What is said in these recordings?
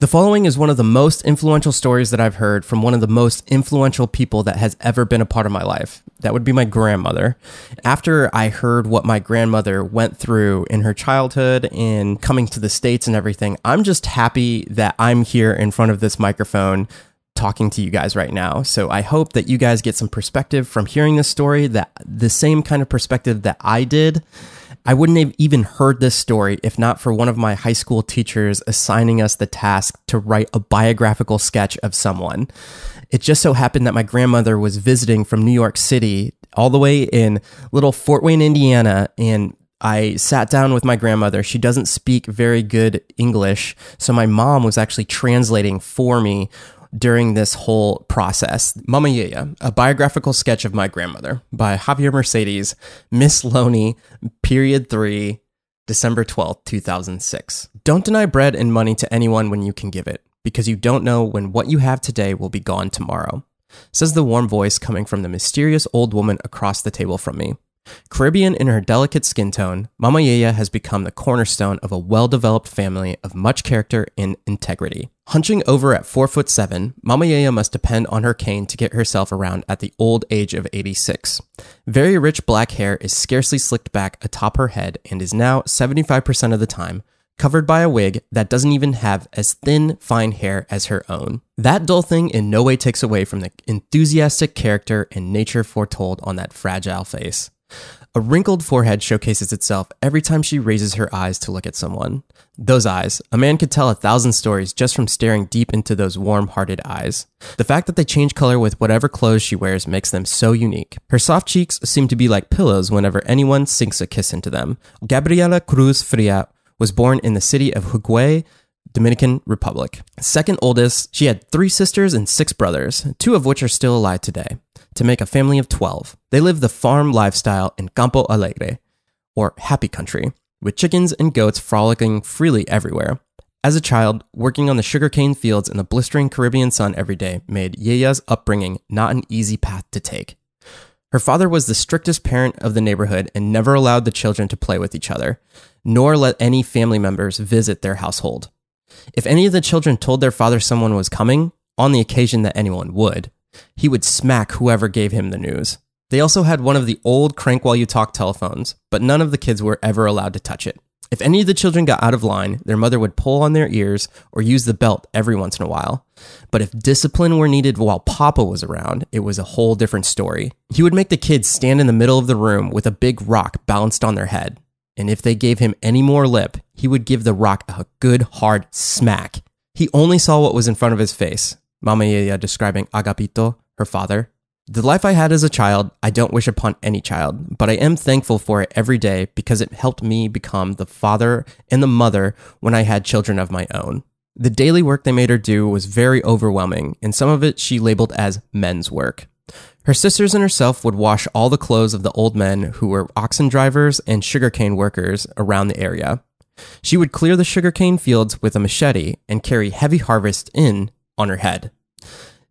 The following is one of the most influential stories that I've heard from one of the most influential people that has ever been a part of my life. That would be my grandmother. After I heard what my grandmother went through in her childhood and coming to the States and everything, I'm just happy that I'm here in front of this microphone talking to you guys right now. So I hope that you guys get some perspective from hearing this story, that the same kind of perspective that I did. I wouldn't have even heard this story if not for one of my high school teachers assigning us the task to write a biographical sketch of someone. It just so happened that my grandmother was visiting from New York City all the way in little Fort Wayne, Indiana, and I sat down with my grandmother. She doesn't speak very good English, so my mom was actually translating for me during this whole process. Mama Yaya, a biographical sketch of my grandmother by Javier Mercedes, Miss Loney, period three, December 12th, 2006. Don't deny bread and money to anyone when you can give it, because you don't know when what you have today will be gone tomorrow, says the warm voice coming from the mysterious old woman across the table from me. Caribbean in her delicate skin tone, Mama Yaya has become the cornerstone of a well developed family of much character and integrity. Hunching over at 4 foot 7, Mama Yaya must depend on her cane to get herself around at the old age of 86. Very rich black hair is scarcely slicked back atop her head and is now 75% of the time covered by a wig that doesn't even have as thin, fine hair as her own. That dull thing in no way takes away from the enthusiastic character and nature foretold on that fragile face. A wrinkled forehead showcases itself every time she raises her eyes to look at someone. Those eyes, a man could tell a thousand stories just from staring deep into those warm hearted eyes. The fact that they change color with whatever clothes she wears makes them so unique. Her soft cheeks seem to be like pillows whenever anyone sinks a kiss into them. Gabriela Cruz Fria was born in the city of Higüey, Dominican Republic. Second oldest, she had three sisters and six brothers, two of which are still alive today to make a family of 12. They live the farm lifestyle in Campo Alegre, or happy country, with chickens and goats frolicking freely everywhere. As a child, working on the sugarcane fields in the blistering Caribbean sun every day made Yaya's upbringing not an easy path to take. Her father was the strictest parent of the neighborhood and never allowed the children to play with each other, nor let any family members visit their household. If any of the children told their father someone was coming, on the occasion that anyone would, he would smack whoever gave him the news. They also had one of the old crank while you talk telephones, but none of the kids were ever allowed to touch it. If any of the children got out of line, their mother would pull on their ears or use the belt every once in a while. But if discipline were needed while Papa was around, it was a whole different story. He would make the kids stand in the middle of the room with a big rock balanced on their head. And if they gave him any more lip, he would give the rock a good hard smack. He only saw what was in front of his face, Mama Yaya describing Agapito, her father. The life I had as a child, I don't wish upon any child, but I am thankful for it every day because it helped me become the father and the mother when I had children of my own. The daily work they made her do was very overwhelming, and some of it she labeled as men's work. Her sisters and herself would wash all the clothes of the old men who were oxen drivers and sugarcane workers around the area. She would clear the sugarcane fields with a machete and carry heavy harvest in on her head.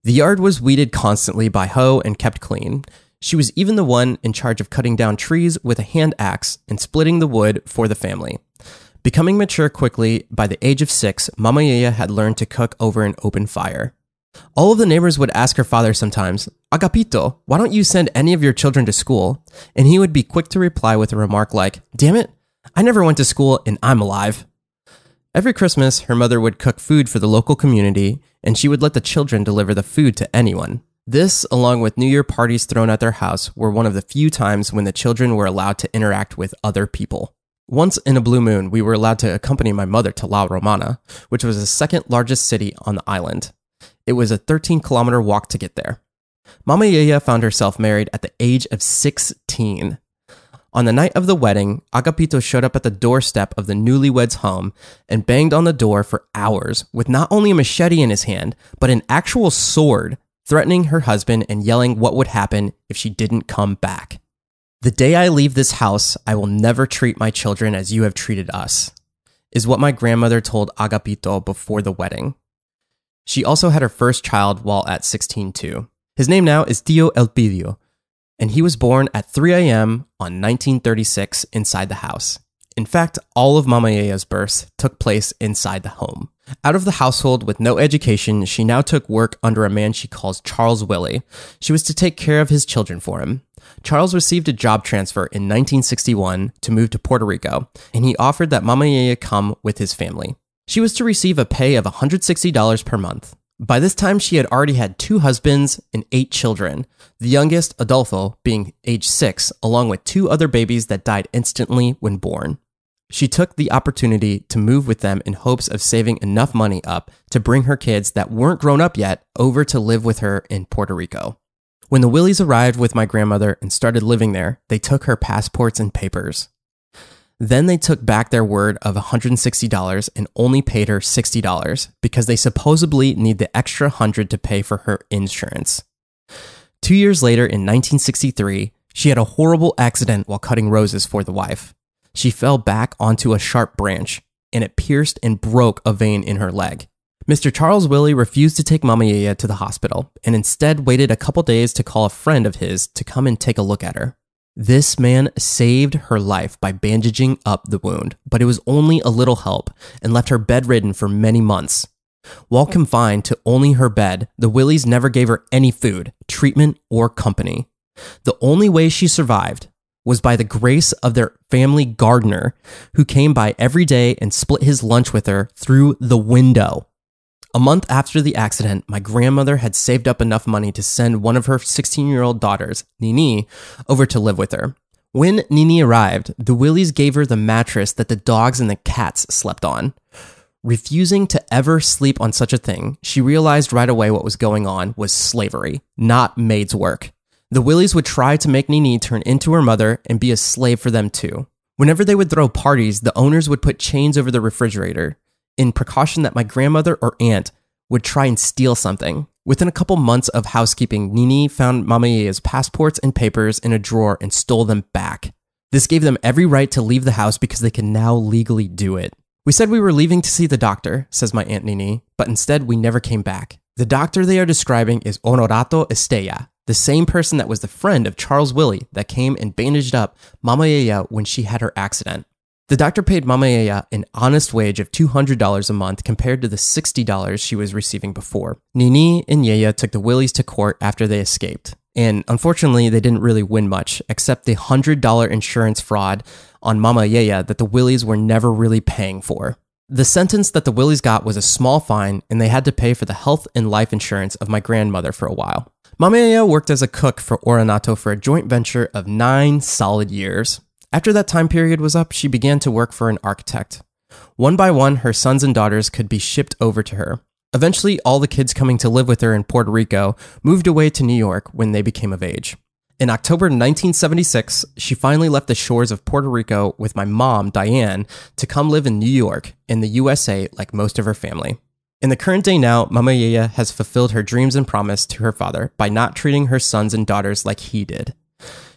The yard was weeded constantly by hoe and kept clean. She was even the one in charge of cutting down trees with a hand axe and splitting the wood for the family. Becoming mature quickly, by the age of six, Mama Yaya had learned to cook over an open fire. All of the neighbors would ask her father sometimes, Agapito, why don't you send any of your children to school? And he would be quick to reply with a remark like, Damn it, I never went to school and I'm alive. Every Christmas, her mother would cook food for the local community, and she would let the children deliver the food to anyone. This, along with New Year parties thrown at their house, were one of the few times when the children were allowed to interact with other people. Once in a blue moon, we were allowed to accompany my mother to La Romana, which was the second largest city on the island. It was a 13 kilometer walk to get there. Mama Yaya found herself married at the age of 16. On the night of the wedding, Agapito showed up at the doorstep of the newlyweds' home and banged on the door for hours with not only a machete in his hand, but an actual sword, threatening her husband and yelling what would happen if she didn't come back. The day I leave this house, I will never treat my children as you have treated us, is what my grandmother told Agapito before the wedding. She also had her first child while at 16 too. His name now is Tio Elpidio, and he was born at 3 a.m. on 1936 inside the house. In fact, all of Mama Yaya's births took place inside the home. Out of the household with no education, she now took work under a man she calls Charles Willie. She was to take care of his children for him. Charles received a job transfer in 1961 to move to Puerto Rico, and he offered that Mama Yaya come with his family. She was to receive a pay of $160 per month. By this time, she had already had two husbands and eight children, the youngest, Adolfo, being age six, along with two other babies that died instantly when born. She took the opportunity to move with them in hopes of saving enough money up to bring her kids that weren't grown up yet over to live with her in Puerto Rico. When the Willies arrived with my grandmother and started living there, they took her passports and papers. Then they took back their word of $160 and only paid her $60 because they supposedly need the extra 100 to pay for her insurance. 2 years later in 1963, she had a horrible accident while cutting roses for the wife. She fell back onto a sharp branch and it pierced and broke a vein in her leg. Mr. Charles Willie refused to take Mama Yaya to the hospital and instead waited a couple days to call a friend of his to come and take a look at her. This man saved her life by bandaging up the wound, but it was only a little help and left her bedridden for many months. While confined to only her bed, the Willies never gave her any food, treatment, or company. The only way she survived was by the grace of their family gardener, who came by every day and split his lunch with her through the window. A month after the accident, my grandmother had saved up enough money to send one of her 16 year old daughters, Nini, over to live with her. When Nini arrived, the Willies gave her the mattress that the dogs and the cats slept on. Refusing to ever sleep on such a thing, she realized right away what was going on was slavery, not maid's work. The Willies would try to make Nini turn into her mother and be a slave for them too. Whenever they would throw parties, the owners would put chains over the refrigerator in precaution that my grandmother or aunt would try and steal something. Within a couple months of housekeeping, Nini found Mama Yaya's passports and papers in a drawer and stole them back. This gave them every right to leave the house because they can now legally do it. We said we were leaving to see the doctor, says my Aunt Nini, but instead we never came back. The doctor they are describing is Honorato Estella, the same person that was the friend of Charles Willie that came and bandaged up Mama Yaya when she had her accident. The doctor paid Mama Yaya an honest wage of $200 a month compared to the $60 she was receiving before. Nini and Yaya took the Willies to court after they escaped. And unfortunately, they didn't really win much, except the $100 insurance fraud on Mama Yaya that the Willies were never really paying for. The sentence that the Willies got was a small fine, and they had to pay for the health and life insurance of my grandmother for a while. Mama Yaya worked as a cook for Honorato for a joint venture of nine solid years. After that time period was up, she began to work for an architect. One by one, her sons and daughters could be shipped over to her. Eventually, all the kids coming to live with her in Puerto Rico moved away to New York when they became of age. In October 1976, she finally left the shores of Puerto Rico with my mom, Diane, to come live in New York, in the USA, like most of her family. In the current day now, Mama Yaya has fulfilled her dreams and promise to her father by not treating her sons and daughters like he did.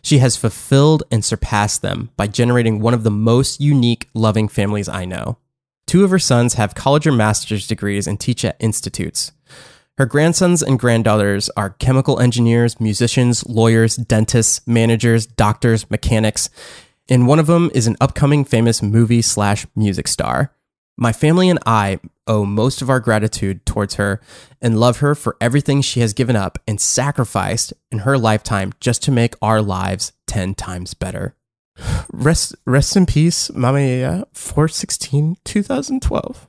She has fulfilled and surpassed them by generating one of the most unique, loving families I know. Two of her sons have college or master's degrees and teach at institutes. Her grandsons and granddaughters are chemical engineers, musicians, lawyers, dentists, managers, doctors, mechanics, and one of them is an upcoming famous movie slash music star. My family and I owe most of our gratitude towards her and love her for everything she has given up and sacrificed in her lifetime just to make our lives 10 times better. Rest, rest in peace, Mama Yaya, 416 2012.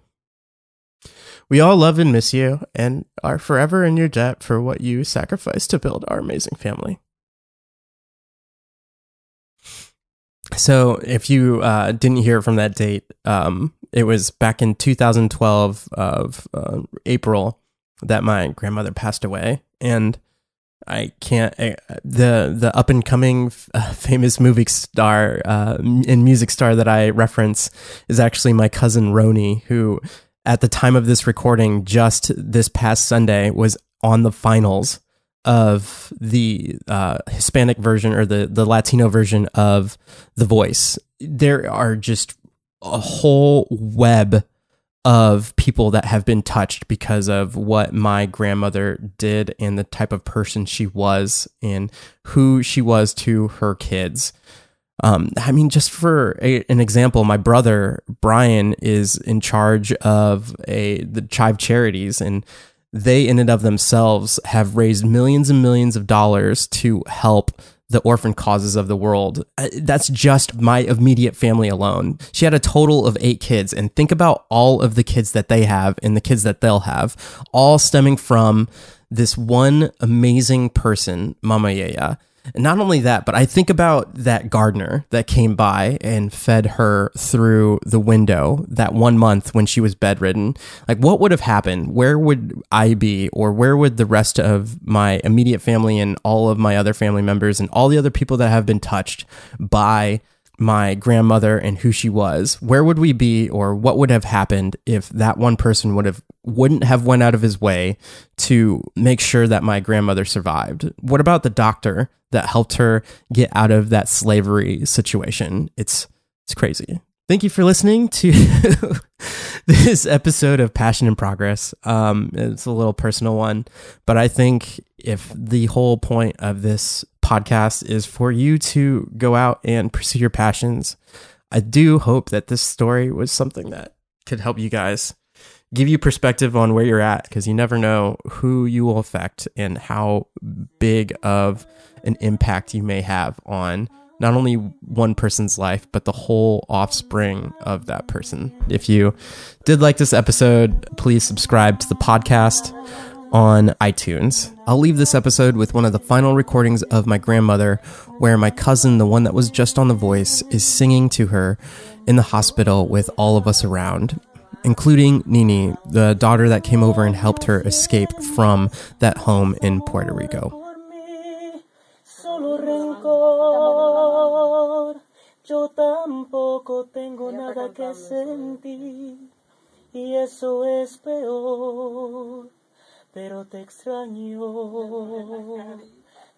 We all love and miss you and are forever in your debt for what you sacrificed to build our amazing family. So, if you uh, didn't hear from that date, um, it was back in 2012 of uh, April that my grandmother passed away, and I can't uh, the the up and coming uh, famous movie star uh, and music star that I reference is actually my cousin Roni, who at the time of this recording, just this past Sunday, was on the finals of the uh, Hispanic version or the the Latino version of The Voice. There are just a whole web of people that have been touched because of what my grandmother did and the type of person she was and who she was to her kids. Um, I mean, just for a, an example, my brother Brian is in charge of a the Chive Charities, and they in and of themselves have raised millions and millions of dollars to help the orphan causes of the world. Uh, That's just my immediate family alone. She had a total of eight kids, and think about all of the kids that they have and the kids that they'll have, all stemming from this one amazing person, Mama Yaya. Not only that, but I think about that gardener that came by and fed her through the window that one month when she was bedridden. Like, what would have happened? Where would I be? Or where would the rest of my immediate family and all of my other family members and all the other people that have been touched by my grandmother and who she was where would we be or what would have happened if that one person would have wouldn't have went out of his way to make sure that my grandmother survived? What about the doctor that helped her get out of that slavery situation? It's it's crazy thank you for listening to this episode of passion in progress um it's a little personal one but i think if the whole point of this podcast is for you to go out and pursue your passions. I do hope that this story was something that could help you guys give you perspective on where you're at because you never know who you will affect and how big of an impact you may have on not only one person's life, but the whole offspring of that person. If you did like this episode, please subscribe to the podcast on iTunes. I'll leave this episode with one of the final recordings of my grandmother, where my cousin, the one that was just on The Voice, is singing to her in the hospital with all of us around, including Nini, the daughter that came over and helped her escape from that home in Puerto Rico. Yo tampoco tengo nada que sentir y eso es peor. Pero te extraño,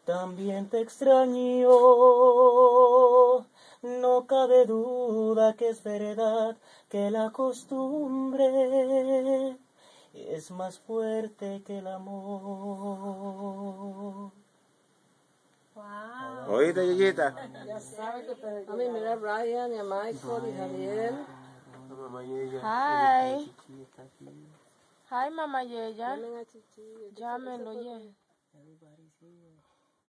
también te extraño. No cabe duda que es verdad que la costumbre es más fuerte que el amor. ¿Oíste, Yeyita? Ya sabes que te... A mí, mira a Brian y a Michael y Javier. Hi. Hi, Mama Yeya. Llamen a Chichi. Llámenlo, yeah.